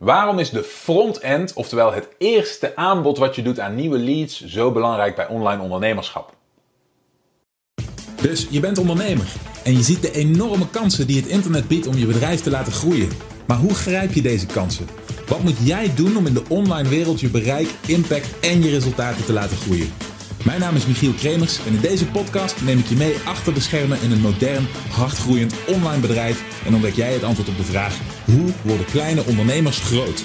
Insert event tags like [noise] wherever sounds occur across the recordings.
Waarom is de front-end, oftewel het eerste aanbod wat je doet aan nieuwe leads, zo belangrijk bij online ondernemerschap? Dus je bent ondernemer en je ziet de enorme kansen die het internet biedt om je bedrijf te laten groeien. Maar hoe grijp je deze kansen? Wat moet jij doen om in de online wereld je bereik, impact en je resultaten te laten groeien? Mijn naam is Michiel Kremers en in deze podcast neem ik je mee achter de schermen in een modern, hardgroeiend online bedrijf en ontdek jij het antwoord op de vraag: hoe worden kleine ondernemers groot?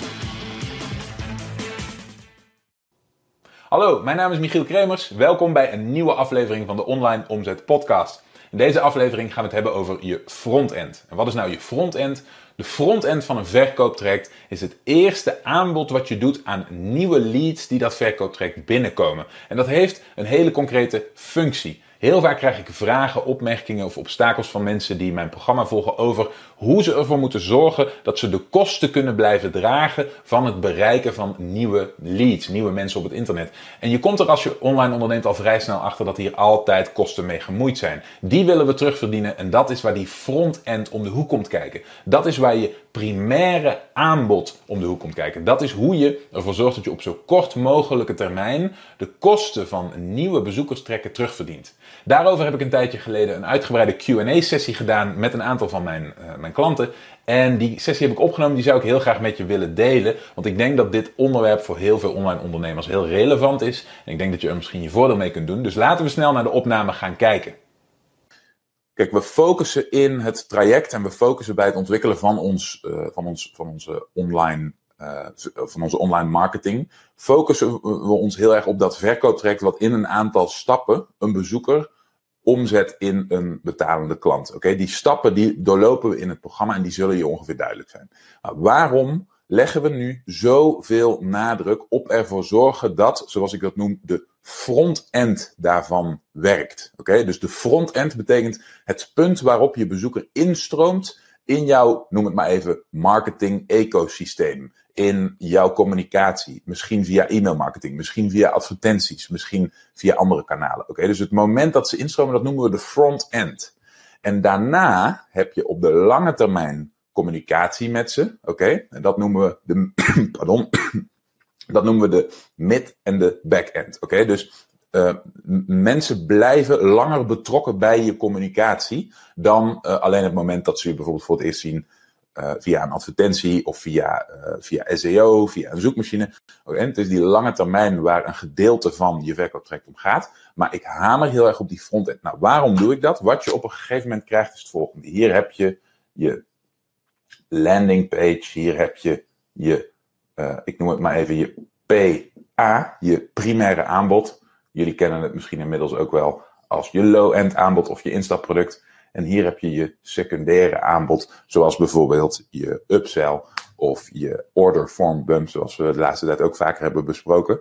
Hallo, mijn naam is Michiel Kremers. Welkom bij een nieuwe aflevering van de Online Omzet Podcast. In deze aflevering gaan we het hebben over je frontend. En wat is nou je frontend? De frontend van een verkooptraject is het eerste aanbod wat je doet aan nieuwe leads die dat verkooptraject binnenkomen. En dat heeft een hele concrete functie. Heel vaak krijg ik vragen, opmerkingen of obstakels van mensen die mijn programma volgen over hoe ze ervoor moeten zorgen dat ze de kosten kunnen blijven dragen van het bereiken van nieuwe leads, nieuwe mensen op het internet. En je komt er als je online onderneemt al vrij snel achter dat hier altijd kosten mee gemoeid zijn. Die willen we terugverdienen en dat is waar die front-end om de hoek komt kijken. Dat is waar je primaire aanbod om de hoek komt kijken. Dat is hoe je ervoor zorgt dat je op zo kort mogelijke termijn de kosten van nieuwe bezoekers trekken terugverdient. Daarover heb ik een tijdje geleden een uitgebreide Q&A-sessie gedaan met een aantal van mijn, uh, klanten. En die sessie heb ik opgenomen, die zou ik heel graag met je willen delen. Want ik denk dat dit onderwerp voor heel veel online ondernemers heel relevant is. En ik denk dat je er misschien je voordeel mee kunt doen. Dus laten we snel naar de opname gaan kijken. Kijk, we focussen in het traject en we focussen bij het ontwikkelen van, ons, uh, van, ons, van onze online uh, van onze online marketing, focussen we ons heel erg op dat verkooptraject wat in een aantal stappen een bezoeker omzet in een betalende klant. Oké, die stappen die doorlopen we in het programma en die zullen je ongeveer duidelijk zijn. Maar waarom leggen we nu zoveel nadruk op ervoor zorgen dat, zoals ik dat noem, de front-end daarvan werkt? Oké, dus de front-end betekent het punt waarop je bezoeker instroomt in jouw, noem het maar even, marketing-ecosysteem. In jouw communicatie. Misschien via e-mailmarketing, misschien via advertenties, misschien via andere kanalen. Oké, dus het moment dat ze instromen, dat noemen we de front-end. En daarna heb je op de lange termijn communicatie met ze. Oké, en dat noemen we de, [clears throat] pardon, [clears throat] dat noemen we de mid- en de back-end. Oké, dus uh, mensen blijven langer betrokken bij je communicatie dan uh, alleen het moment dat ze je bijvoorbeeld voor het eerst zien uh, via een advertentie of via, via SEO, via een zoekmachine. Het is die lange termijn waar een gedeelte van je verkooptraject om gaat. Maar ik hamer heel erg op die frontend. Nou, waarom doe ik dat? Wat je op een gegeven moment krijgt is het volgende. Hier heb je je landing page, hier heb je je, ik noem het maar even je PA, je primaire aanbod. Jullie kennen het misschien inmiddels ook wel als je low-end aanbod of je instapproduct. En hier heb je je secundaire aanbod, zoals bijvoorbeeld je upsell of je order form bump, zoals we de laatste tijd ook vaker hebben besproken.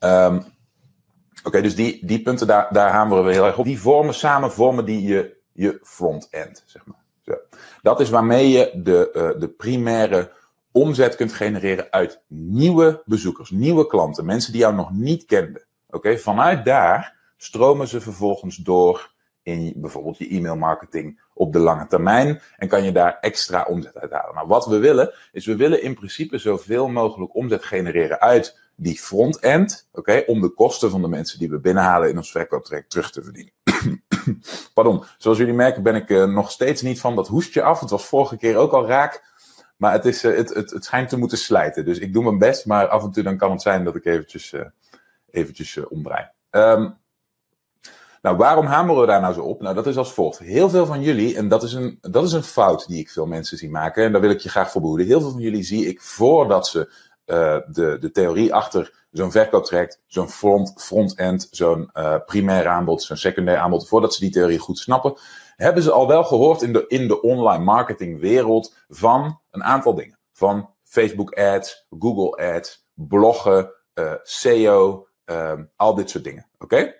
Um, Oké, dus die, die punten, daar, daar hameren we heel erg op. Die vormen samen, vormen die je, je front-end, zeg maar. Zo. Dat is waarmee je de, uh, de primaire omzet kunt genereren uit nieuwe bezoekers, nieuwe klanten, mensen die jou nog niet kenden. Oké, vanuit daar stromen ze vervolgens door in bijvoorbeeld je e-mailmarketing op de lange termijn en kan je daar extra omzet uit halen. Nou, wat we willen is we willen in principe zoveel mogelijk omzet genereren uit die front-end, oké, om de kosten van de mensen die we binnenhalen in ons verkooptraject terug te verdienen. [clears throat] Pardon, zoals jullie merken ben ik uh, nog steeds niet van dat hoestje af. Het was vorige keer ook al raak. Maar het, is, uh, het, het, het schijnt te moeten slijten. Dus ik doe mijn best, maar af en toe dan kan het zijn dat ik eventjes, uh, eventjes omdraai. Um, nou, waarom hameren we daar nou zo op? Nou, dat is als volgt. Heel veel van jullie, en dat is, een, dat is een fout die ik veel mensen zie maken, en daar wil ik je graag voor behoeden. Heel veel van jullie zie ik voordat ze de, de theorie achter zo'n verkooptraject, zo'n front, front-end, zo'n primair aanbod, zo'n secundair aanbod, voordat ze die theorie goed snappen, hebben ze al wel gehoord in de, in de online marketing wereld van een aantal dingen. Van Facebook ads, Google ads, bloggen, uh, SEO, uh, al dit soort dingen. Oké?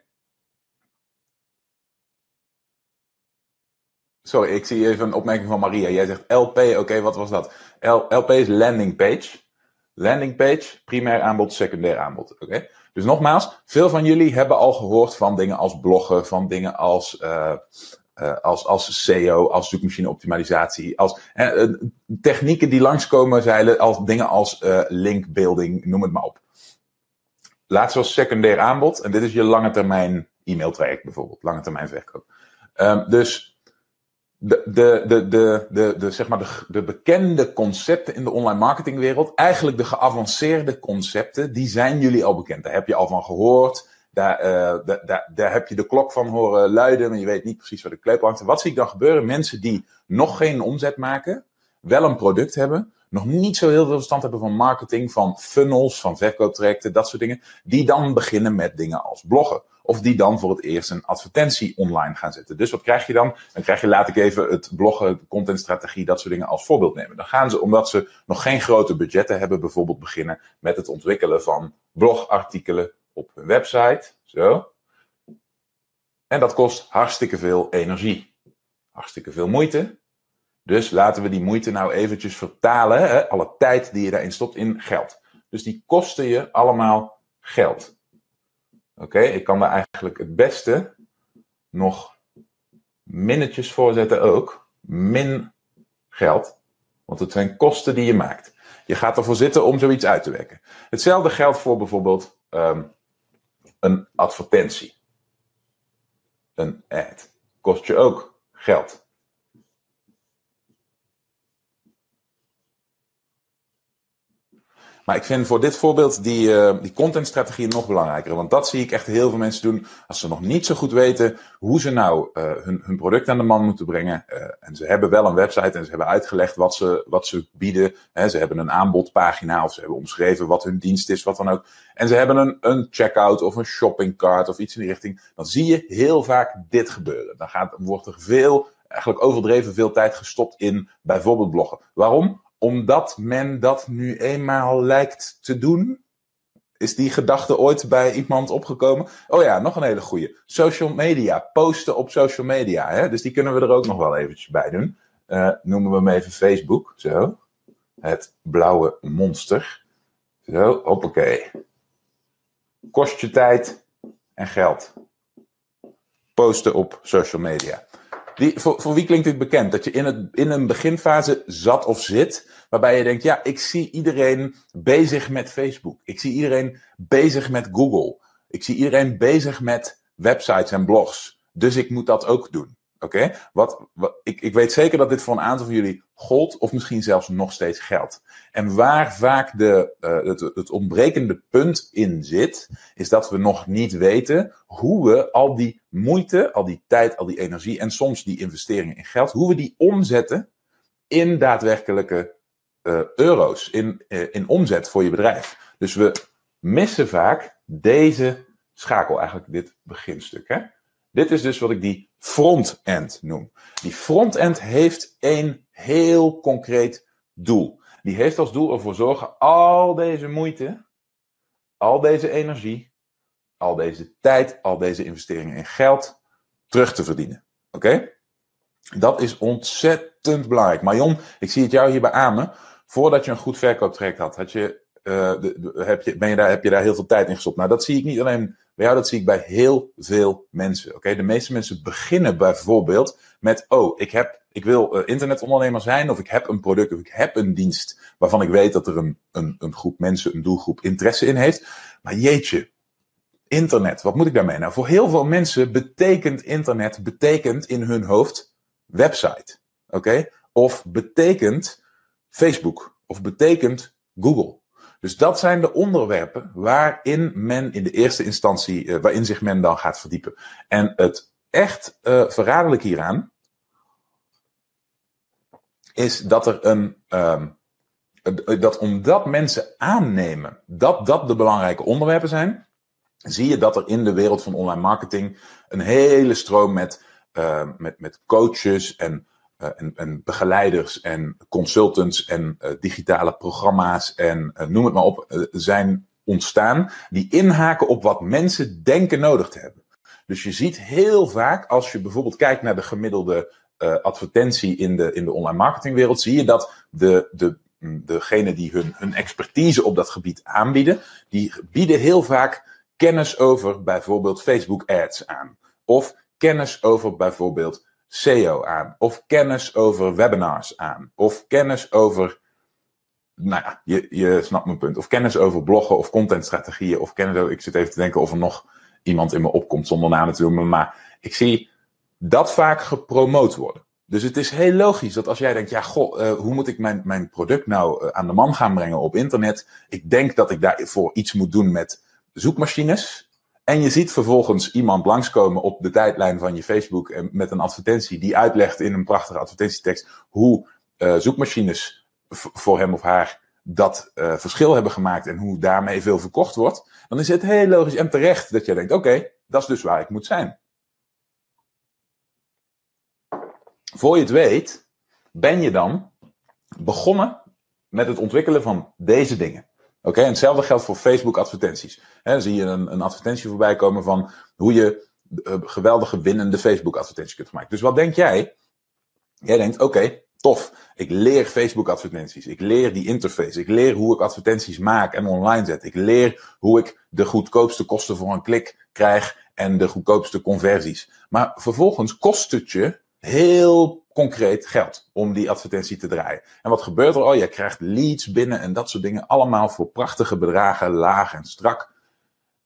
Sorry, ik zie even een opmerking van Maria. Jij zegt LP, oké, wat was dat? LP is landing page. Landing page, primair aanbod, secundair aanbod. Oké? Dus nogmaals, veel van jullie hebben al gehoord van dingen als bloggen, van dingen als uh, uh, als, als SEO, als zoekmachine-optimalisatie, als uh, technieken die langskomen, zeilen als dingen als linkbuilding, noem het maar op. Laatst was secundair aanbod, en dit is je lange termijn e-mailtraject bijvoorbeeld, lange termijn verkoop. Um, dus de, de, de, de, de, de, zeg maar de, de bekende concepten in de online marketingwereld, eigenlijk de geavanceerde concepten, die zijn jullie al bekend. Daar heb je al van gehoord. Daar, uh, daar, daar, daar, heb je de klok van horen luiden, maar je weet niet precies waar de kleep hangt. Wat zie ik dan gebeuren? Mensen die nog geen omzet maken, wel een product hebben, nog niet zo heel veel verstand hebben van marketing, van funnels, van verkooptrajecten, dat soort dingen, die dan beginnen met dingen als bloggen. Of die dan voor het eerst een advertentie online gaan zetten. Dus wat krijg je dan? Dan krijg je, laat ik even het bloggen, contentstrategie, dat soort dingen als voorbeeld nemen. Dan gaan ze, omdat ze nog geen grote budgetten hebben, bijvoorbeeld beginnen met het ontwikkelen van blogartikelen op hun website. Zo. En dat kost hartstikke veel energie. Hartstikke veel moeite. Dus laten we die moeite nou eventjes vertalen. Hè? Alle tijd die je daarin stopt in geld. Dus die kosten je allemaal geld. Oké, ik kan daar eigenlijk het beste nog minnetjes voor zetten ook. Min geld. Want het zijn kosten die je maakt. Je gaat ervoor zitten om zoiets uit te werken. Hetzelfde geldt voor bijvoorbeeld um, een advertentie. Een ad. Kost je ook geld. Maar ik vind voor dit voorbeeld die, uh, die contentstrategie nog belangrijker. Want dat zie ik echt heel veel mensen doen als ze nog niet zo goed weten hoe ze nou uh, hun, hun product aan de man moeten brengen. Uh, en ze hebben wel een website en ze hebben uitgelegd wat ze, wat ze bieden. Hè, ze hebben een aanbodpagina of ze hebben omschreven wat hun dienst is, wat dan ook. En ze hebben een, een checkout of een shoppingcart of iets in die richting. Dan zie je heel vaak dit gebeuren. Dan gaat, wordt er veel, eigenlijk overdreven veel tijd gestopt in bijvoorbeeld bloggen. Waarom? Omdat men dat nu eenmaal lijkt te doen? Is die gedachte ooit bij iemand opgekomen? Oh ja, nog een hele goede. Social media. Posten op social media. Hè? Dus die kunnen we er ook nog wel eventjes bij doen. Uh, noemen we hem even Facebook. Zo. Het blauwe monster. Zo, hoppakee. Kost je tijd en geld. Posten op social media. Voor, voor wie klinkt dit bekend? Dat je in, het, in een beginfase zat of zit, waarbij je denkt, ja, ik zie iedereen bezig met Facebook. Ik zie iedereen bezig met Google. Ik zie iedereen bezig met websites en blogs. Dus ik moet dat ook doen. Oké? Wat, ik, ik weet zeker dat dit voor een aantal van jullie gold, of misschien zelfs nog steeds geldt. En waar vaak de, uh, het, het ontbrekende punt in zit, is dat we nog niet weten hoe we al die moeite, al die tijd, al die energie en soms die investeringen in geld, hoe we die omzetten in daadwerkelijke uh, euro's, in, uh, in omzet voor je bedrijf. Dus we missen vaak deze schakel, eigenlijk dit beginstuk. Hè? Dit is dus wat ik die front-end noem. Die front-end heeft één heel concreet doel. Die heeft als doel ervoor zorgen al deze moeite, al deze energie, al deze tijd, al deze investeringen in geld terug te verdienen. Oké? Dat is ontzettend belangrijk. Marion, ik zie het jou hierbij amen. Voordat je een goed verkooptraject had, had je, de, heb je, ben je daar, heb je daar heel veel tijd in gestopt. Nou, dat zie ik niet alleen bij dat zie ik bij heel veel mensen. Oké, De meeste mensen beginnen bijvoorbeeld met, oh, ik, heb, ik wil uh, internetondernemer zijn, of ik heb een product, of ik heb een dienst waarvan ik weet dat er een, een, een groep mensen, een doelgroep interesse in heeft. Maar jeetje, internet, wat moet ik daarmee? Nou, voor heel veel mensen betekent internet, betekent in hun hoofd website. Oké? Of betekent Facebook. Of betekent Google. Dus dat zijn de onderwerpen waarin men in de eerste instantie, uh, waarin zich men dan gaat verdiepen. En het echt uh, verraderlijk hieraan is dat er een, um, dat omdat mensen aannemen dat dat de belangrijke onderwerpen zijn, zie je dat er in de wereld van online marketing een hele stroom met, met, met coaches en en, en, begeleiders en consultants en uh, digitale programma's en uh, noem het maar op, zijn ontstaan die inhaken op wat mensen denken nodig te hebben. Dus je ziet heel vaak, als je bijvoorbeeld kijkt naar de gemiddelde advertentie in de, in de online marketingwereld, zie je dat de, de, degene die hun, hun expertise op dat gebied aanbieden, die bieden heel vaak kennis over bijvoorbeeld Facebook ads aan. Of kennis over bijvoorbeeld SEO aan, of kennis over webinars aan, of kennis over, nou ja, je, je snapt mijn punt, of kennis over bloggen of contentstrategieën, of kennis over, ik zit even te denken of er nog iemand in me opkomt zonder namen te noemen, maar ik zie dat vaak gepromoot worden. Dus het is heel logisch dat als jij denkt, ja, goh, uh, hoe moet ik mijn, mijn product nou uh, aan de man gaan brengen op internet? Ik denk dat ik daarvoor iets moet doen met zoekmachines. En je ziet vervolgens iemand langskomen op de tijdlijn van je Facebook met een advertentie die uitlegt in een prachtige advertentietekst hoe uh, zoekmachines voor hem of haar dat verschil hebben gemaakt en hoe daarmee veel verkocht wordt. Dan is het heel logisch en terecht dat je denkt, oké, dat is dus waar ik moet zijn. voor je het weet, ben je dan begonnen met het ontwikkelen van deze dingen. Oké, en hetzelfde geldt voor Facebook advertenties. dan zie je een, een advertentie voorbij komen van hoe je uh, geweldige winnende Facebook advertenties kunt maken. Dus wat denk jij? Jij denkt, oké, tof. Ik leer Facebook advertenties. Ik leer die interface. Ik leer hoe ik advertenties maak en online zet. Ik leer hoe ik de goedkoopste kosten voor een klik krijg en de goedkoopste conversies. Maar vervolgens kost het je heel concreet geld om die advertentie te draaien. En wat gebeurt er? Oh, je krijgt leads binnen en dat soort dingen. Allemaal voor prachtige bedragen, laag en strak.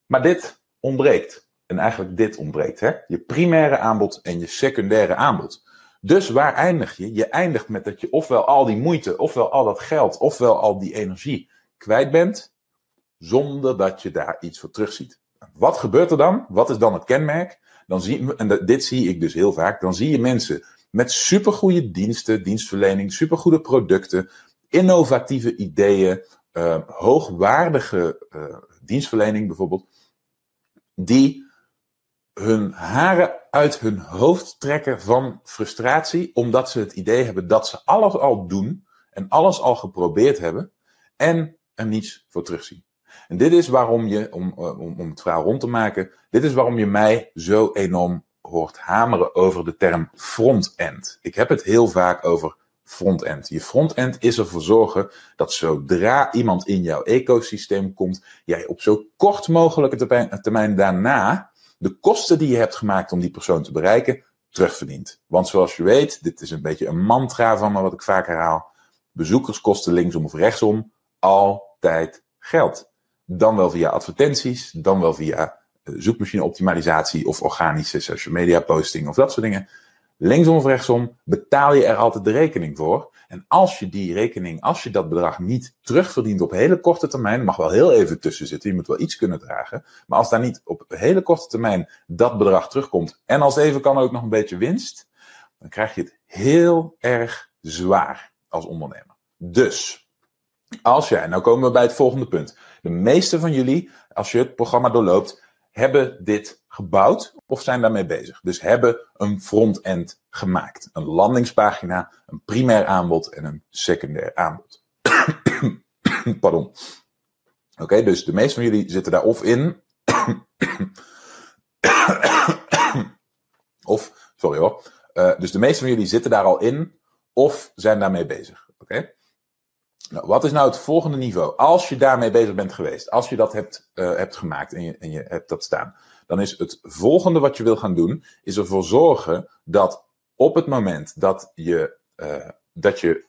Maar dit ontbreekt. En eigenlijk dit ontbreekt. Hè? Je primaire aanbod en je secundaire aanbod. Dus waar eindig je? Je eindigt met dat je ofwel al die moeite, ofwel al dat geld, ofwel al die energie kwijt bent, zonder dat je daar iets voor terugziet. Wat gebeurt er dan? Wat is dan het kenmerk? dan zie, en dit zie ik dus heel vaak, dan zie je mensen met supergoeie diensten, dienstverlening, supergoede producten, innovatieve ideeën, uh, hoogwaardige uh, dienstverlening bijvoorbeeld, die hun haren uit hun hoofd trekken van frustratie, omdat ze het idee hebben dat ze alles al doen en alles al geprobeerd hebben en er niets voor terugzien. En dit is waarom je, om, eh, om, om het verhaal rond te maken, dit is waarom je mij zo enorm hoort hameren over de term front-end. Ik heb het heel vaak over front-end. Je front-end is ervoor zorgen dat zodra iemand in jouw ecosysteem komt, jij op zo kort mogelijke termijn, termijn daarna de kosten die je hebt gemaakt om die persoon te bereiken, terugverdient. Want zoals je weet, dit is een beetje een mantra van me wat ik vaak herhaal. Bezoekerskosten linksom of rechtsom, altijd geld. Dan wel via advertenties, dan wel via zoekmachine optimalisatie of organische social media posting of dat soort dingen. Linksom of rechtsom betaal je er altijd de rekening voor. En als je die rekening, als je dat bedrag niet terugverdient op hele korte termijn, mag wel heel even tussen zitten, je moet wel iets kunnen dragen. Maar als daar niet op hele korte termijn dat bedrag terugkomt, en als even kan ook nog een beetje winst, dan krijg je het heel erg zwaar als ondernemer. Dus, als jij, nou komen we bij het volgende punt. De meeste van jullie, als je het programma doorloopt, hebben dit gebouwd of zijn daarmee bezig. Dus hebben een front-end gemaakt. Een landingspagina, een primair aanbod en een secundair aanbod. [coughs] Pardon. Oké, dus de meeste van jullie zitten daar of in. [coughs] of, sorry hoor. Uh, dus de meeste van jullie zitten daar al in of zijn daarmee bezig. Oké? Nou, wat is nou het volgende niveau? Als je daarmee bezig bent geweest, als je dat hebt, uh, hebt gemaakt en je, en je hebt dat staan, dan is het volgende wat je wil gaan doen, is ervoor zorgen dat op het moment dat je, uh, dat je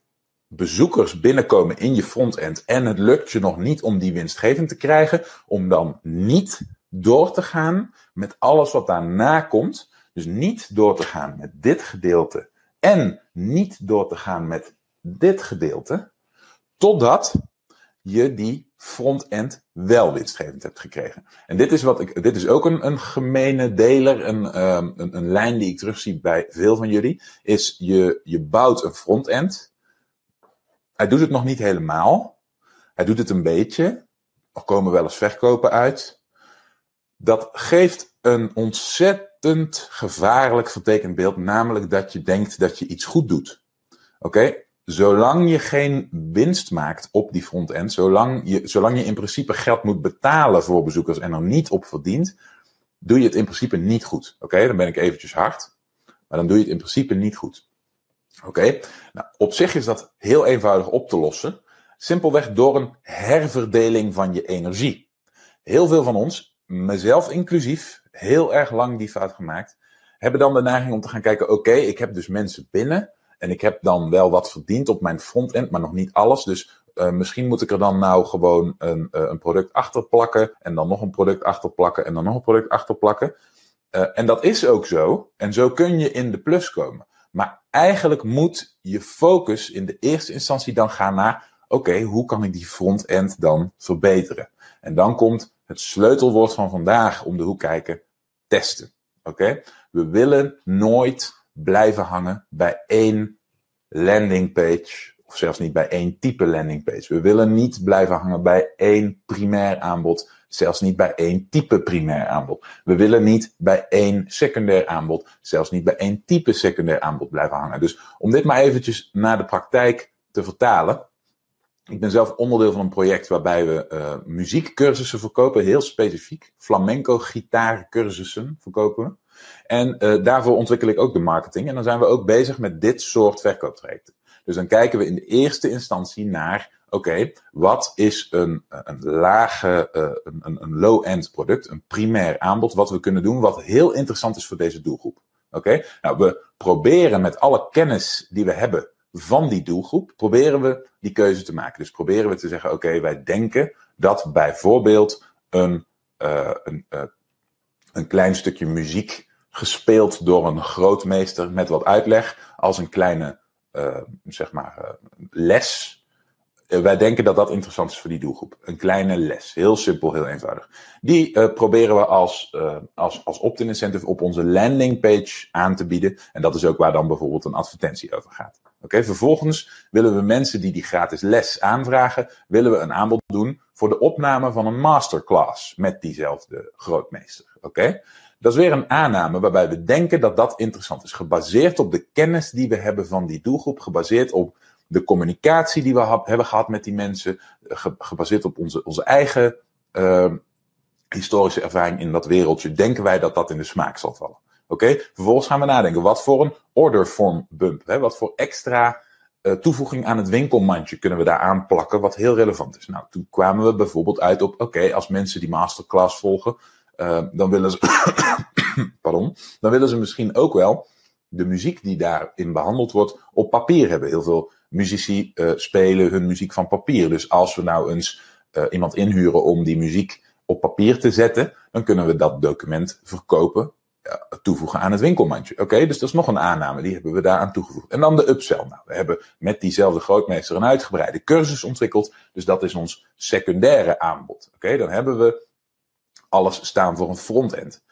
bezoekers binnenkomen in je frontend en het lukt je nog niet om die winstgevend te krijgen, om dan niet door te gaan met alles wat daarna komt. Dus niet door te gaan met dit gedeelte en niet door te gaan met dit gedeelte Totdat je die front-end wel winstgevend hebt gekregen. En dit is, wat ik, dit is ook een, een gemene deler, een, um, een, een lijn die ik terugzie bij veel van jullie. Is je, je bouwt een front-end. Hij doet het nog niet helemaal. Hij doet het een beetje. Er komen wel eens verkopen uit. Dat geeft een ontzettend gevaarlijk vertekend beeld. Namelijk dat je denkt dat je iets goed doet. Oké, zolang je geen winst maakt op die front-end, zolang je, zolang je in principe geld moet betalen voor bezoekers en er niet op verdient, doe je het in principe niet goed. Oké, dan ben ik eventjes hard, maar dan doe je het in principe niet goed. Oké, nou, op zich is dat heel eenvoudig op te lossen. Simpelweg door een herverdeling van je energie. Heel veel van ons, mezelf inclusief, heel erg lang die fout gemaakt, hebben dan de neiging om te gaan kijken, oké, ik heb dus mensen binnen en ik heb dan wel wat verdiend op mijn frontend, maar nog niet alles. Dus uh, misschien moet ik er dan nou gewoon een, uh, een product achter plakken en dan nog een product achter plakken en dan nog een product achter plakken. Uh, en dat is ook zo. En zo kun je in de plus komen. Maar eigenlijk moet je focus in de eerste instantie dan gaan naar, oké, hoe kan ik die frontend dan verbeteren? En dan komt het sleutelwoord van vandaag om de hoek kijken, testen. Oké? We willen nooit blijven hangen bij één landingpage of zelfs niet bij één type landingpage. We willen niet blijven hangen bij één primair aanbod, zelfs niet bij één type primair aanbod. We willen niet bij één secundair aanbod, zelfs niet bij één type secundair aanbod blijven hangen. Dus om dit maar eventjes naar de praktijk te vertalen. Ik ben zelf onderdeel van een project waarbij we uh, muziekcursussen verkopen, heel specifiek. Flamenco gitaarcursussen verkopen we. En uh, daarvoor ontwikkel ik ook de marketing. En dan zijn we ook bezig met dit soort verkooptrajecten. Dus dan kijken we in de eerste instantie naar, oké, wat is een, een lage, uh, een, een low-end product, een primair aanbod, wat we kunnen doen, wat heel interessant is voor deze doelgroep. Oké, nou, we proberen met alle kennis die we hebben van die doelgroep, proberen we die keuze te maken. Dus proberen we te zeggen, oké, wij denken dat bijvoorbeeld een, uh, een, een klein stukje muziek gespeeld door een grootmeester met wat uitleg, als een kleine uh, zeg maar, uh, les. Uh, wij denken dat dat interessant is voor die doelgroep. Een kleine les. Heel simpel, heel eenvoudig. Die proberen we als, als, als opt-in incentive op onze landingpage aan te bieden. En dat is ook waar dan bijvoorbeeld een advertentie over gaat. Oké, vervolgens willen we mensen die die gratis les aanvragen, willen we een aanbod doen voor de opname van een masterclass met diezelfde grootmeester. Oké? Dat is weer een aanname waarbij we denken dat dat interessant is. Gebaseerd op de kennis die we hebben van die doelgroep, gebaseerd op de communicatie die we hebben gehad met die mensen, gebaseerd op onze, onze eigen uh, historische ervaring in dat wereldje, denken wij dat dat in de smaak zal vallen. Oké, vervolgens gaan we nadenken, wat voor een order form bump, hè? wat voor extra uh, toevoeging aan het winkelmandje kunnen we daar aanplakken, wat heel relevant is. Nou, toen kwamen we bijvoorbeeld uit op, oké, als mensen die masterclass volgen, uh, dan willen ze, [coughs] pardon, dan willen ze misschien ook wel de muziek die daarin behandeld wordt op papier hebben. Heel veel muzici uh, spelen hun muziek van papier. Dus als we nou eens uh, iemand inhuren om die muziek op papier te zetten, dan kunnen we dat document verkopen, toevoegen aan het winkelmandje. Oké, dus dat is nog een aanname, die hebben we daaraan toegevoegd. En dan de upsell. Nou, we hebben met diezelfde grootmeester een uitgebreide cursus ontwikkeld, dus dat is ons secundaire aanbod. Oké, dan hebben we alles staan voor een frontend.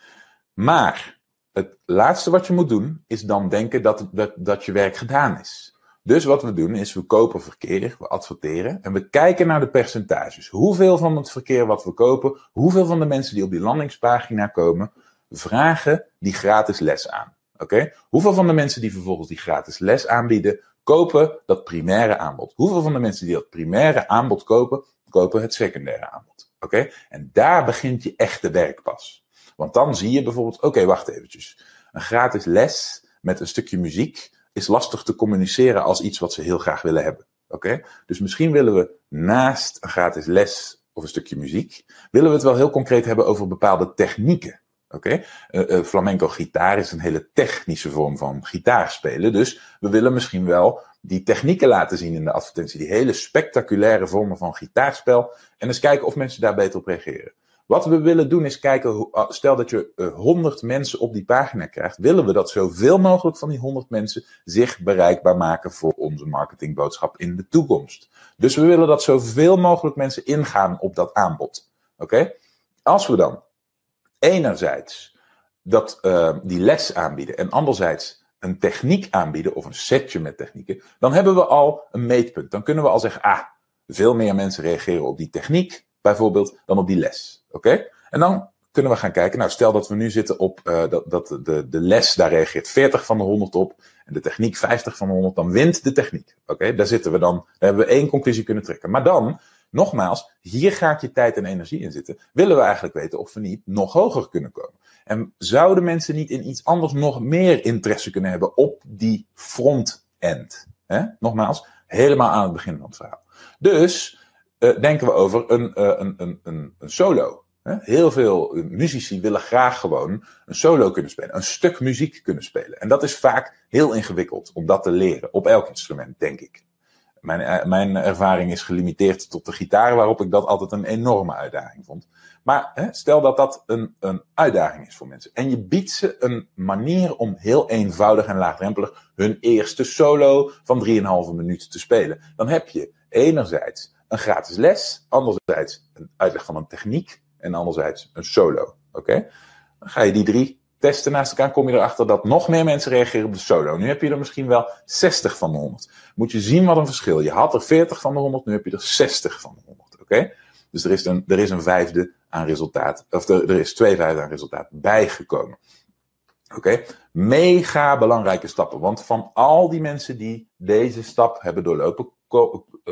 Maar het laatste wat je moet doen, is dan denken dat, dat, dat je werk gedaan is. Dus wat we doen, is we kopen verkeer, we adverteren en we kijken naar de percentages. Hoeveel van het verkeer wat we kopen, hoeveel van de mensen die op die landingspagina komen, vragen die gratis les aan. Oké? Hoeveel van de mensen die vervolgens die gratis les aanbieden, kopen dat primaire aanbod? Hoeveel van de mensen die dat primaire aanbod kopen, kopen het secundaire aanbod? Oké? En daar begint je echte werk pas. Want dan zie je bijvoorbeeld, oké, wacht eventjes. Een gratis les met een stukje muziek is lastig te communiceren als iets wat ze heel graag willen hebben. Oké? Dus misschien willen we naast een gratis les of een stukje muziek, willen we het wel heel concreet hebben over bepaalde technieken. Oké, uh, uh, flamenco gitaar is een hele technische vorm van gitaarspelen. Dus we willen misschien wel die technieken laten zien in de advertentie. Die hele spectaculaire vormen van gitaarspel. En eens kijken of mensen daar beter op reageren. Wat we willen doen is kijken, stel dat je uh, 100 mensen op die pagina krijgt, willen we dat zoveel mogelijk van die 100 mensen zich bereikbaar maken voor onze marketingboodschap in de toekomst. Dus we willen dat zoveel mogelijk mensen ingaan op dat aanbod. Oké? Als we dan enerzijds dat, uh, die les aanbieden en anderzijds een techniek aanbieden of een setje met technieken, dan hebben we al een meetpunt. Dan kunnen we al zeggen, ah, veel meer mensen reageren op die techniek bijvoorbeeld dan op die les. Oké? En dan kunnen we gaan kijken, nou stel dat we nu zitten op uh, dat, dat de, de les, daar reageert 40 van de 100 op en de techniek 50 van de 100, dan wint de techniek. Oké, daar zitten we dan, daar hebben we één conclusie kunnen trekken. Maar dan Nogmaals, hier gaat je tijd en energie in zitten. Willen we eigenlijk weten of we niet nog hoger kunnen komen? En zouden mensen niet in iets anders nog meer interesse kunnen hebben op die front-end? Nogmaals, helemaal aan het begin van het verhaal. Dus uh, denken we over een, uh, een, een, een, een solo Heel veel muzici willen graag gewoon een solo kunnen spelen, een stuk muziek kunnen spelen. En dat is vaak heel ingewikkeld om dat te leren, op elk instrument, denk ik. Mijn, eh, mijn ervaring is gelimiteerd tot de gitaar, waarop ik dat altijd een enorme uitdaging vond. Maar hè, stel dat dat een, een uitdaging is voor mensen. En je biedt ze een manier om heel eenvoudig en laagdrempelig hun eerste solo van 3,5 minuten te spelen. Dan heb je enerzijds een gratis les, anderzijds een uitleg van een techniek en anderzijds een solo. Oké? Dan ga je die drie testen naast elkaar, kom je erachter dat nog meer mensen reageren op de solo. Nu heb je er misschien wel 60 van de 100. Moet je zien wat een verschil. Je had er 40 van de 100, nu heb je er 60 van de 100. Oké? Dus er is, een, er is een vijfde aan resultaat, of er, is twee vijfde aan resultaat bijgekomen. Oké? Mega belangrijke stappen. Want van al die mensen die deze stap hebben doorlopen,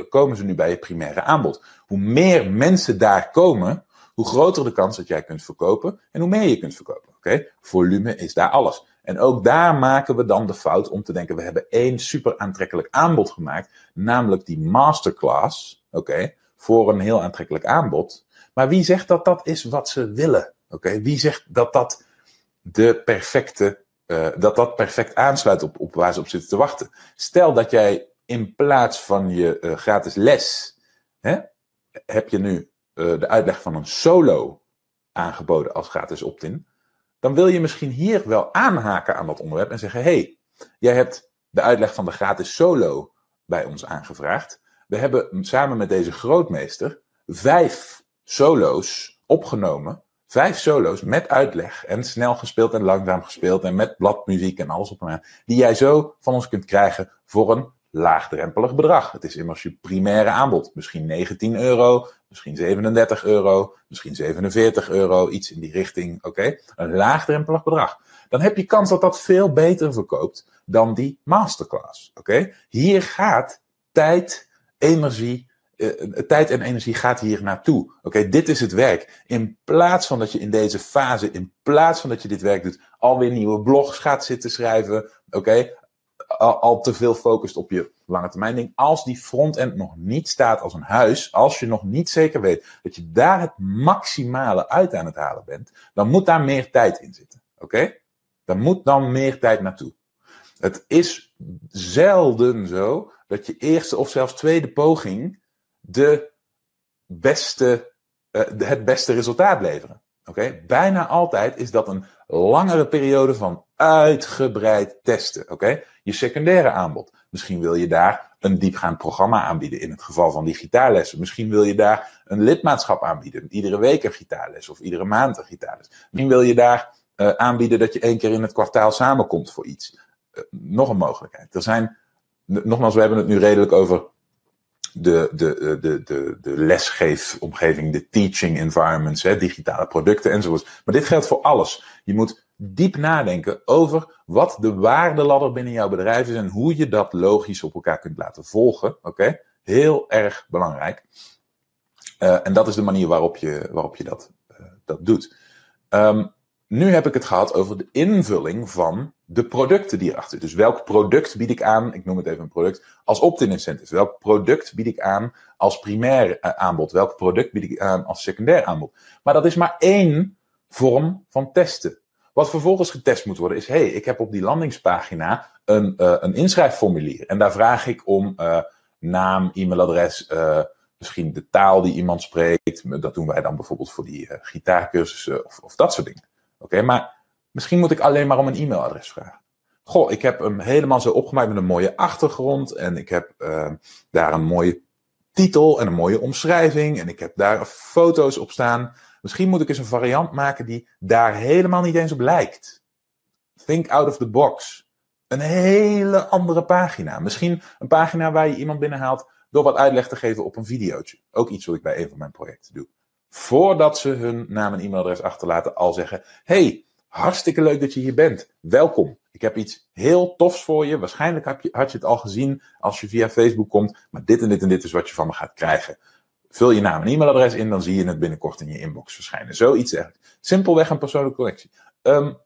komen ze nu bij je primaire aanbod. Hoe meer mensen daar komen, hoe groter de kans dat jij kunt verkopen en hoe meer je kunt verkopen. Oké? Volume is daar alles. En ook daar maken we dan de fout om te denken: we hebben één super aantrekkelijk aanbod gemaakt, namelijk die masterclass. Oké? Voor een heel aantrekkelijk aanbod. Maar wie zegt dat dat is wat ze willen? Oké? Wie zegt dat dat de perfecte, uh, dat dat perfect aansluit op, op waar ze op zitten te wachten? Stel dat jij in plaats van je uh, gratis les, hè, heb je nu uh, de uitleg van een solo aangeboden als gratis opt-in. Dan wil je misschien hier wel aanhaken aan dat onderwerp en zeggen: hey, jij hebt de uitleg van de gratis solo bij ons aangevraagd. We hebben samen met deze grootmeester vijf solo's opgenomen. Vijf solo's met uitleg en snel gespeeld en langzaam gespeeld en met bladmuziek en alles op en aan. Die jij zo van ons kunt krijgen voor een laagdrempelig bedrag. Het is immers je primaire aanbod. Misschien 19 euro, misschien 37 euro, misschien 47 euro, iets in die richting. Oké, een laagdrempelig bedrag. Dan heb je kans dat dat veel beter verkoopt dan die masterclass. Oké, hier gaat tijd, energie, uh, tijd en energie gaat hier naartoe. Oké, dit is het werk. In plaats van dat je in deze fase, in plaats van dat je dit werk doet, alweer nieuwe blogs gaat zitten schrijven. Oké, al, te veel focust op je lange termijn ding. Als die frontend nog niet staat als een huis, als je nog niet zeker weet dat je daar het maximale uit aan het halen bent, dan moet daar meer tijd in zitten. Oké? Okay? Moet dan meer tijd naartoe. Het is zelden zo dat je eerste of zelfs tweede poging de beste, uh, het beste resultaat leveren. Oké? Bijna altijd is dat een langere periode van uitgebreid testen. Oké? Je secundaire aanbod. Misschien wil je daar een diepgaand programma aanbieden in het geval van die gitaarlessen. Misschien wil je daar een lidmaatschap aanbieden. Iedere week een gitaarles of iedere maand een gitaarles. Misschien wil je daar uh, aanbieden dat je één keer in het kwartaal samenkomt voor iets. Uh, nog een mogelijkheid. Er zijn, nogmaals, we hebben het nu redelijk over de, de, de, de, de lesgeefomgeving, de teaching environments, hè, digitale producten enzovoort. Maar dit geldt voor alles. Je moet diep nadenken over wat de waardeladder binnen jouw bedrijf is en hoe je dat logisch op elkaar kunt laten volgen. Oké? Heel erg belangrijk. Uh, en dat is de manier waarop je, waarop je dat, uh, dat doet. Um, nu heb ik het gehad over de invulling van de producten die erachter zitten. Dus welk product bied ik aan, ik noem het even een product, als opt-in incentive? Welk product bied ik aan als primair uh, aanbod? Welk product bied ik aan als secundair aanbod? Maar dat is maar één vorm van testen. Wat vervolgens getest moet worden is, hey, ik heb op die landingspagina een, uh, een inschrijfformulier. En daar vraag ik om uh, naam, e-mailadres, uh, misschien de taal die iemand spreekt. Dat doen wij dan bijvoorbeeld voor die gitaarcursussen of, of dat soort dingen. Oké, maar misschien moet ik alleen maar om een e-mailadres vragen. Goh, ik heb hem helemaal zo opgemaakt met een mooie achtergrond. En ik heb daar een mooie titel en een mooie omschrijving. En ik heb daar foto's op staan. Misschien moet ik eens een variant maken die daar helemaal niet eens op lijkt. Think out of the box. Een hele andere pagina. Misschien een pagina waar je iemand binnenhaalt door wat uitleg te geven op een videootje. Ook iets wat ik bij een van mijn projecten doe. Voordat ze hun naam en e-mailadres achterlaten, al zeggen: Hey, hartstikke leuk dat je hier bent. Welkom. Ik heb iets heel tofs voor je. Waarschijnlijk had je het al gezien als je via Facebook komt. Maar dit en dit en dit is wat je van me gaat krijgen. Vul je naam en e-mailadres in, dan zie je het binnenkort in je inbox verschijnen. Zoiets eigenlijk. Simpelweg een persoonlijke connectie. Um,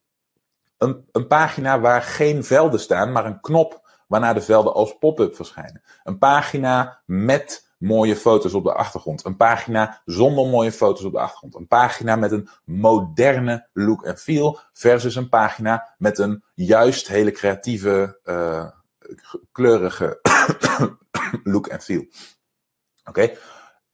een, een pagina waar geen velden staan, maar een knop waarna de velden als pop-up verschijnen. Een pagina met mooie foto's op de achtergrond. Een pagina zonder mooie foto's op de achtergrond. Een pagina met een moderne look en feel versus een pagina met een juist hele creatieve, uh, kleurige [coughs] look en feel. Oké?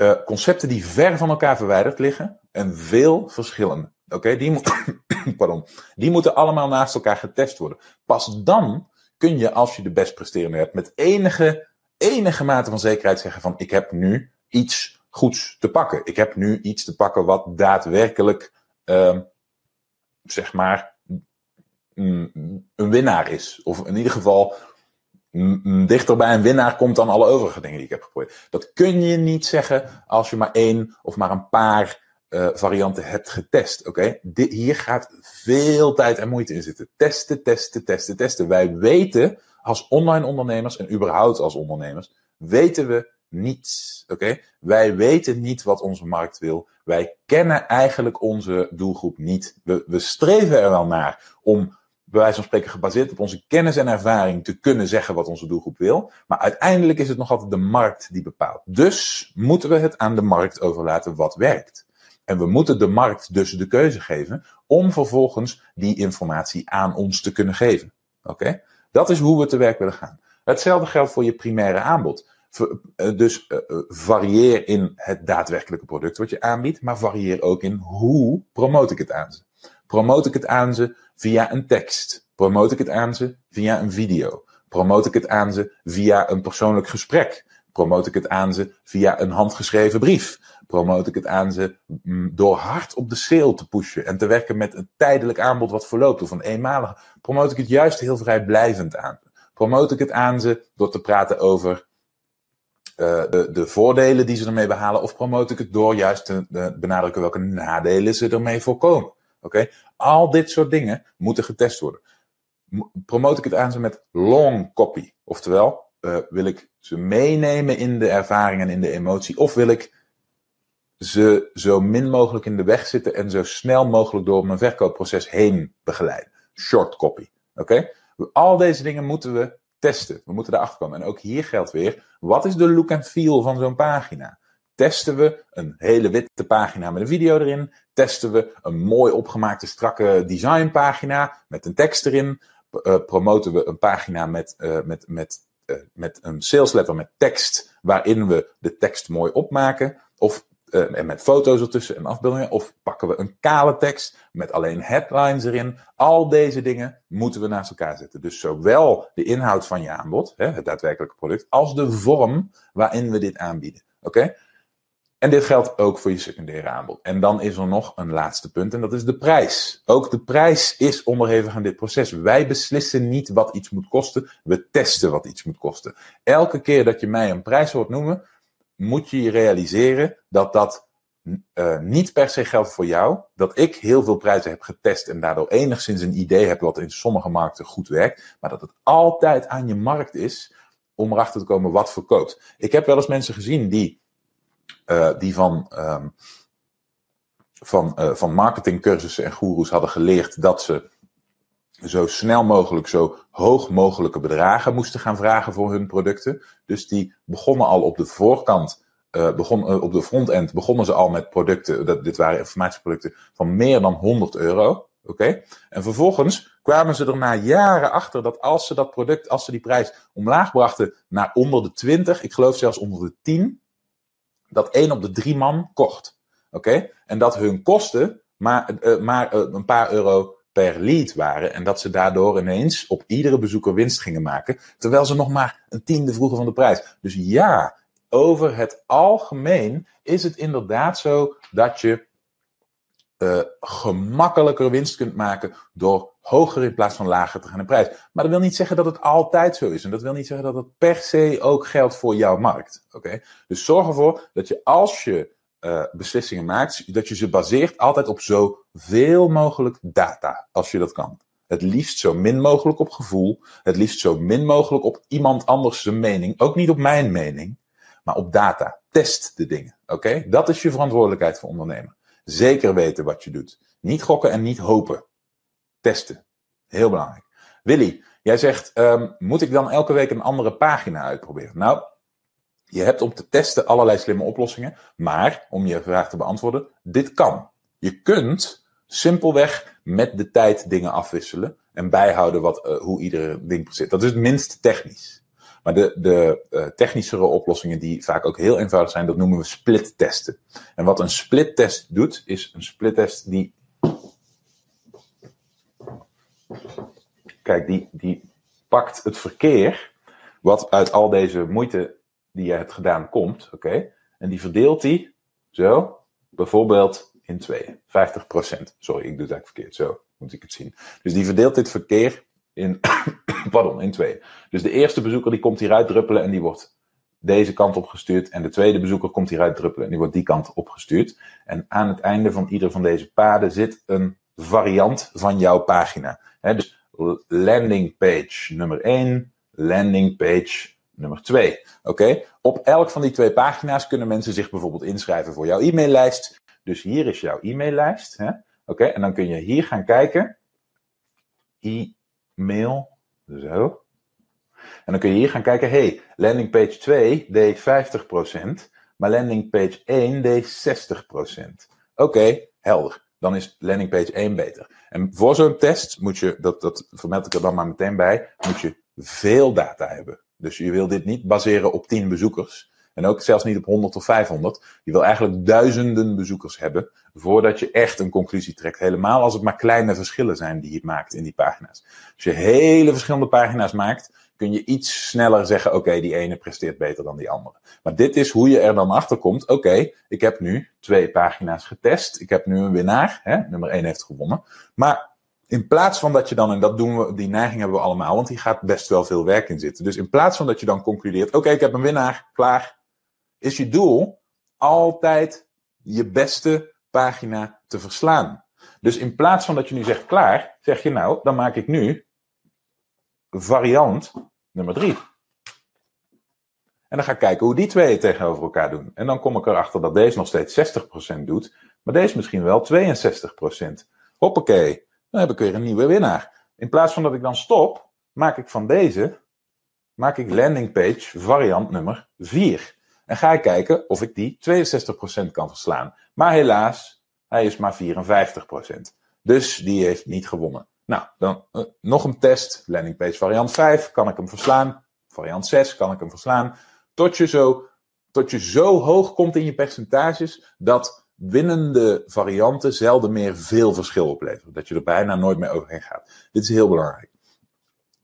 Uh, concepten die ver van elkaar verwijderd liggen en veel verschillende. Oké, die, [coughs] pardon, die moeten allemaal naast elkaar getest worden. Pas dan kun je, als je de best presterende hebt, met enige, enige mate van zekerheid zeggen van ik heb nu iets goeds te pakken. Ik heb nu iets te pakken wat daadwerkelijk, uh, zeg maar, een winnaar is. Of in ieder geval dichter bij een winnaar komt dan alle overige dingen die ik heb geprobeerd. Dat kun je niet zeggen als je maar één of maar een paar uh, varianten hebt getest. Oké, hier gaat veel tijd en moeite in zitten. Testen, testen, testen, testen. Wij weten als online ondernemers en überhaupt als ondernemers, weten we niets. Oké, wij weten niet wat onze markt wil. Wij kennen eigenlijk onze doelgroep niet. We, we streven er wel naar om bij wijze van spreken gebaseerd op onze kennis en ervaring te kunnen zeggen wat onze doelgroep wil. Maar uiteindelijk is het nog altijd de markt die bepaalt. Dus moeten we het aan de markt overlaten wat werkt. En we moeten de markt dus de keuze geven om vervolgens die informatie aan ons te kunnen geven. Oké? Dat is hoe we te werk willen gaan. Hetzelfde geldt voor je primaire aanbod. Eh, dus uh, varieer in het daadwerkelijke product wat je aanbiedt, maar varieer ook in hoe promote ik het aan ze. Promote ik het aan ze via een tekst? Promote ik het aan ze via een video? Promote ik het aan ze via een persoonlijk gesprek? Promote ik het aan ze via een handgeschreven brief? Promote ik het aan ze mm, door hard op de sale te pushen en te werken met een tijdelijk aanbod wat verloopt of een eenmalige? Promote ik het juist heel vrijblijvend aan? Promote ik het aan ze door te praten over uh, de, de voordelen die ze ermee behalen? Of promote ik het door juist te benadrukken welke nadelen ze ermee voorkomen? Oké, Al dit soort dingen moeten getest worden. Promote ik het aan ze met long copy? Oftewel, uh, wil ik ze meenemen in de ervaring en in de emotie? Of wil ik ze zo min mogelijk in de weg zitten en zo snel mogelijk door mijn verkoopproces heen begeleiden? Short copy. Oké? Al deze dingen moeten we testen. We moeten erachter komen. En ook hier geldt weer, wat is de look en feel van zo'n pagina? Testen we een hele witte pagina met een video erin. Testen we een mooi opgemaakte, strakke designpagina met een tekst erin. Uh, promoten we een pagina met, uh, met, met, uh, met een salesletter met tekst, waarin we de tekst mooi opmaken. Of en met foto's ertussen en afbeeldingen. Of pakken we een kale tekst met alleen headlines erin. Al deze dingen moeten we naast elkaar zetten. Dus zowel de inhoud van je aanbod, hè, het daadwerkelijke product, als de vorm waarin we dit aanbieden. Oké? En dit geldt ook voor je secundaire aanbod. En dan is er nog een laatste punt en dat is de prijs. Ook de prijs is onderhevig aan dit proces. Wij beslissen niet wat iets moet kosten, we testen wat iets moet kosten. Elke keer dat je mij een prijs hoort noemen, moet je je realiseren dat dat uh, niet per se geldt voor jou. Dat ik heel veel prijzen heb getest en daardoor enigszins een idee heb wat in sommige markten goed werkt. Maar dat het altijd aan je markt is om erachter te komen wat verkoopt. Ik heb wel eens mensen gezien die die van, um, van, uh, van marketingcursussen en goeroes hadden geleerd dat ze zo snel mogelijk, zo hoog mogelijke bedragen moesten gaan vragen voor hun producten. Dus die begonnen al op de voorkant, uh, op de frontend begonnen ze al met producten, dat, dit waren informatieproducten, van meer dan 100 euro. Oké? En vervolgens kwamen ze er na jaren achter dat als ze dat product, als ze die prijs omlaag brachten naar onder de 20, ik geloof zelfs onder de 10, dat één op de drie man kocht. Oké? En dat hun kosten maar, uh, maar uh, een paar euro per lead waren. En dat ze daardoor ineens op iedere bezoeker winst gingen maken. Terwijl ze nog maar een tiende vroegen van de prijs. Dus ja, over het algemeen is het inderdaad zo dat je uh, gemakkelijker winst kunt maken door hoger in plaats van lager te gaan in prijs. Maar dat wil niet zeggen dat het altijd zo is. En dat wil niet zeggen dat het per se ook geldt voor jouw markt. Oké? Dus zorg ervoor dat je als je uh, beslissingen maakt, dat je ze baseert altijd op zoveel mogelijk data, als je dat kan. Het liefst zo min mogelijk op gevoel. Het liefst zo min mogelijk op iemand anders zijn mening. Ook niet op mijn mening, maar op data. Test de dingen. Oké? Dat is je verantwoordelijkheid voor ondernemen. Zeker weten wat je doet. Niet gokken en niet hopen. Testen. Heel belangrijk. Willy, jij zegt, um, moet ik dan elke week een andere pagina uitproberen? Nou, je hebt om te testen allerlei slimme oplossingen. Maar om je vraag te beantwoorden, dit kan. Je kunt simpelweg met de tijd dingen afwisselen en bijhouden wat, uh, hoe iedere ding zit. Dat is het minst technisch. Maar de, de uh, technischere oplossingen die vaak ook heel eenvoudig zijn, dat noemen we split testen. En wat een split test doet, is een split test die. Kijk, die, die pakt het verkeer wat uit al deze moeite die je hebt gedaan komt, oké? En die verdeelt die zo, bijvoorbeeld in tweeën. 50%. Sorry, ik doe het eigenlijk verkeerd. Zo moet ik het zien. Dus die verdeelt dit verkeer in, [coughs] pardon, in twee. Dus de eerste bezoeker die komt hieruit druppelen en die wordt deze kant opgestuurd. En de tweede bezoeker komt hieruit druppelen en die wordt die kant opgestuurd. En aan het einde van ieder van deze paden zit een variant van jouw pagina. dus landing page nummer 1, landing page nummer 2. Oké? Op elk van die twee pagina's kunnen mensen zich bijvoorbeeld inschrijven voor jouw e-maillijst. Dus hier is jouw e-maillijst. Oké? En dan kun je hier gaan kijken. Mail. Zo. En dan kun je hier gaan kijken, hey, landing page 2 deed 50%, maar landing page 1 deed 60%. Oké, helder. Dan is landing page 1 beter. En voor zo'n test moet je, dat, dat vermeld ik er dan maar meteen bij, moet je veel data hebben. Dus je wil dit niet baseren op 10 bezoekers. En ook zelfs niet op 100 of 500. Je wil eigenlijk duizenden bezoekers hebben voordat je echt een conclusie trekt. Helemaal als het maar kleine verschillen zijn die je maakt in die pagina's. Als je hele verschillende pagina's maakt, kun je iets sneller zeggen: oké, die ene presteert beter dan die andere. Maar dit is hoe je er dan achter komt: oké, ik heb nu twee pagina's getest. Ik heb nu een winnaar. Hè, nummer 1 heeft gewonnen. Maar in plaats van dat je dan, en dat doen we, die neiging hebben we allemaal, want die gaat best wel veel werk in zitten. Dus in plaats van dat je dan concludeert: oké, ik heb een winnaar, klaar is je doel altijd je beste pagina te verslaan. Dus in plaats van dat je nu zegt klaar, zeg je nou, dan maak ik nu variant nummer 3. En dan ga ik kijken hoe die twee tegenover elkaar doen. En dan kom ik erachter dat deze nog steeds 60% doet, maar deze misschien wel 62%. Hoppakee, dan heb ik weer een nieuwe winnaar. In plaats van dat ik dan stop, maak ik van deze, maak ik landing page variant nummer 4. En ga ik kijken of ik die 62% kan verslaan. Maar helaas, hij is maar 54%. Dus die heeft niet gewonnen. Nou, dan uh, nog een test. Landingpage variant 5, kan ik hem verslaan? Variant 6, kan ik hem verslaan? Tot je zo, tot je zo hoog komt in je percentages dat winnende varianten zelden meer veel verschil opleveren. Dat je er bijna nooit meer overheen gaat. Dit is heel belangrijk.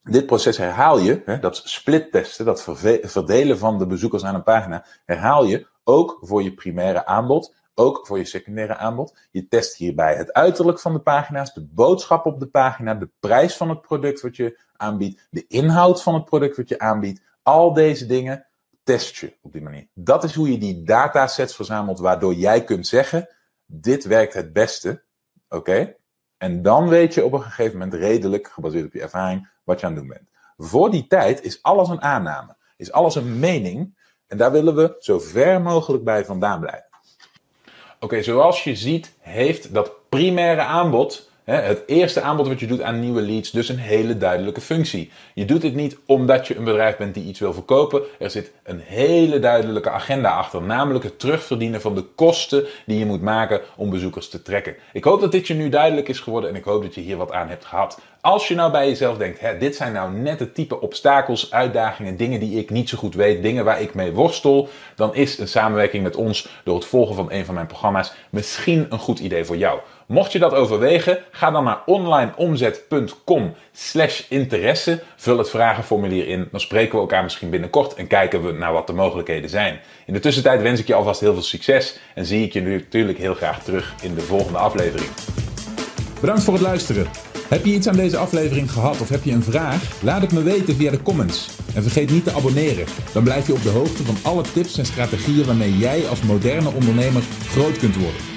Dit proces herhaal je, hè, dat split testen, dat verdelen van de bezoekers aan een pagina, herhaal je ook voor je primaire aanbod, ook voor je secundaire aanbod. Je test hierbij het uiterlijk van de pagina's, de boodschap op de pagina, de prijs van het product wat je aanbiedt, de inhoud van het product wat je aanbiedt. Al deze dingen test je op die manier. Dat is hoe je die datasets verzamelt, waardoor jij kunt zeggen: dit werkt het beste. Oké? En dan weet je op een gegeven moment redelijk, gebaseerd op je ervaring, wat je aan het doen bent. Voor die tijd is alles een aanname, is alles een mening. En daar willen we zo ver mogelijk bij vandaan blijven. Oké, zoals je ziet, heeft dat primaire aanbod het eerste aanbod wat je doet aan nieuwe leads, dus een hele duidelijke functie. Je doet dit niet omdat je een bedrijf bent die iets wil verkopen. Er zit een hele duidelijke agenda achter, namelijk het terugverdienen van de kosten die je moet maken om bezoekers te trekken. Ik hoop dat dit je nu duidelijk is geworden en ik hoop dat je hier wat aan hebt gehad. Als je nou bij jezelf denkt, hè, dit zijn nou net het type obstakels, uitdagingen, dingen die ik niet zo goed weet, dingen waar ik mee worstel, dan is een samenwerking met ons door het volgen van een van mijn programma's misschien een goed idee voor jou. Mocht je dat overwegen, ga dan naar onlineomzet.com slash interesse. Vul het vragenformulier in. Dan spreken we elkaar misschien binnenkort en kijken we naar wat de mogelijkheden zijn. In de tussentijd wens ik je alvast heel veel succes en zie ik je natuurlijk heel graag terug in de volgende aflevering. Bedankt voor het luisteren. Heb je iets aan deze aflevering gehad of heb je een vraag? Laat het me weten via de comments. En vergeet niet te abonneren. Dan blijf je op de hoogte van alle tips en strategieën waarmee jij als moderne ondernemer groot kunt worden.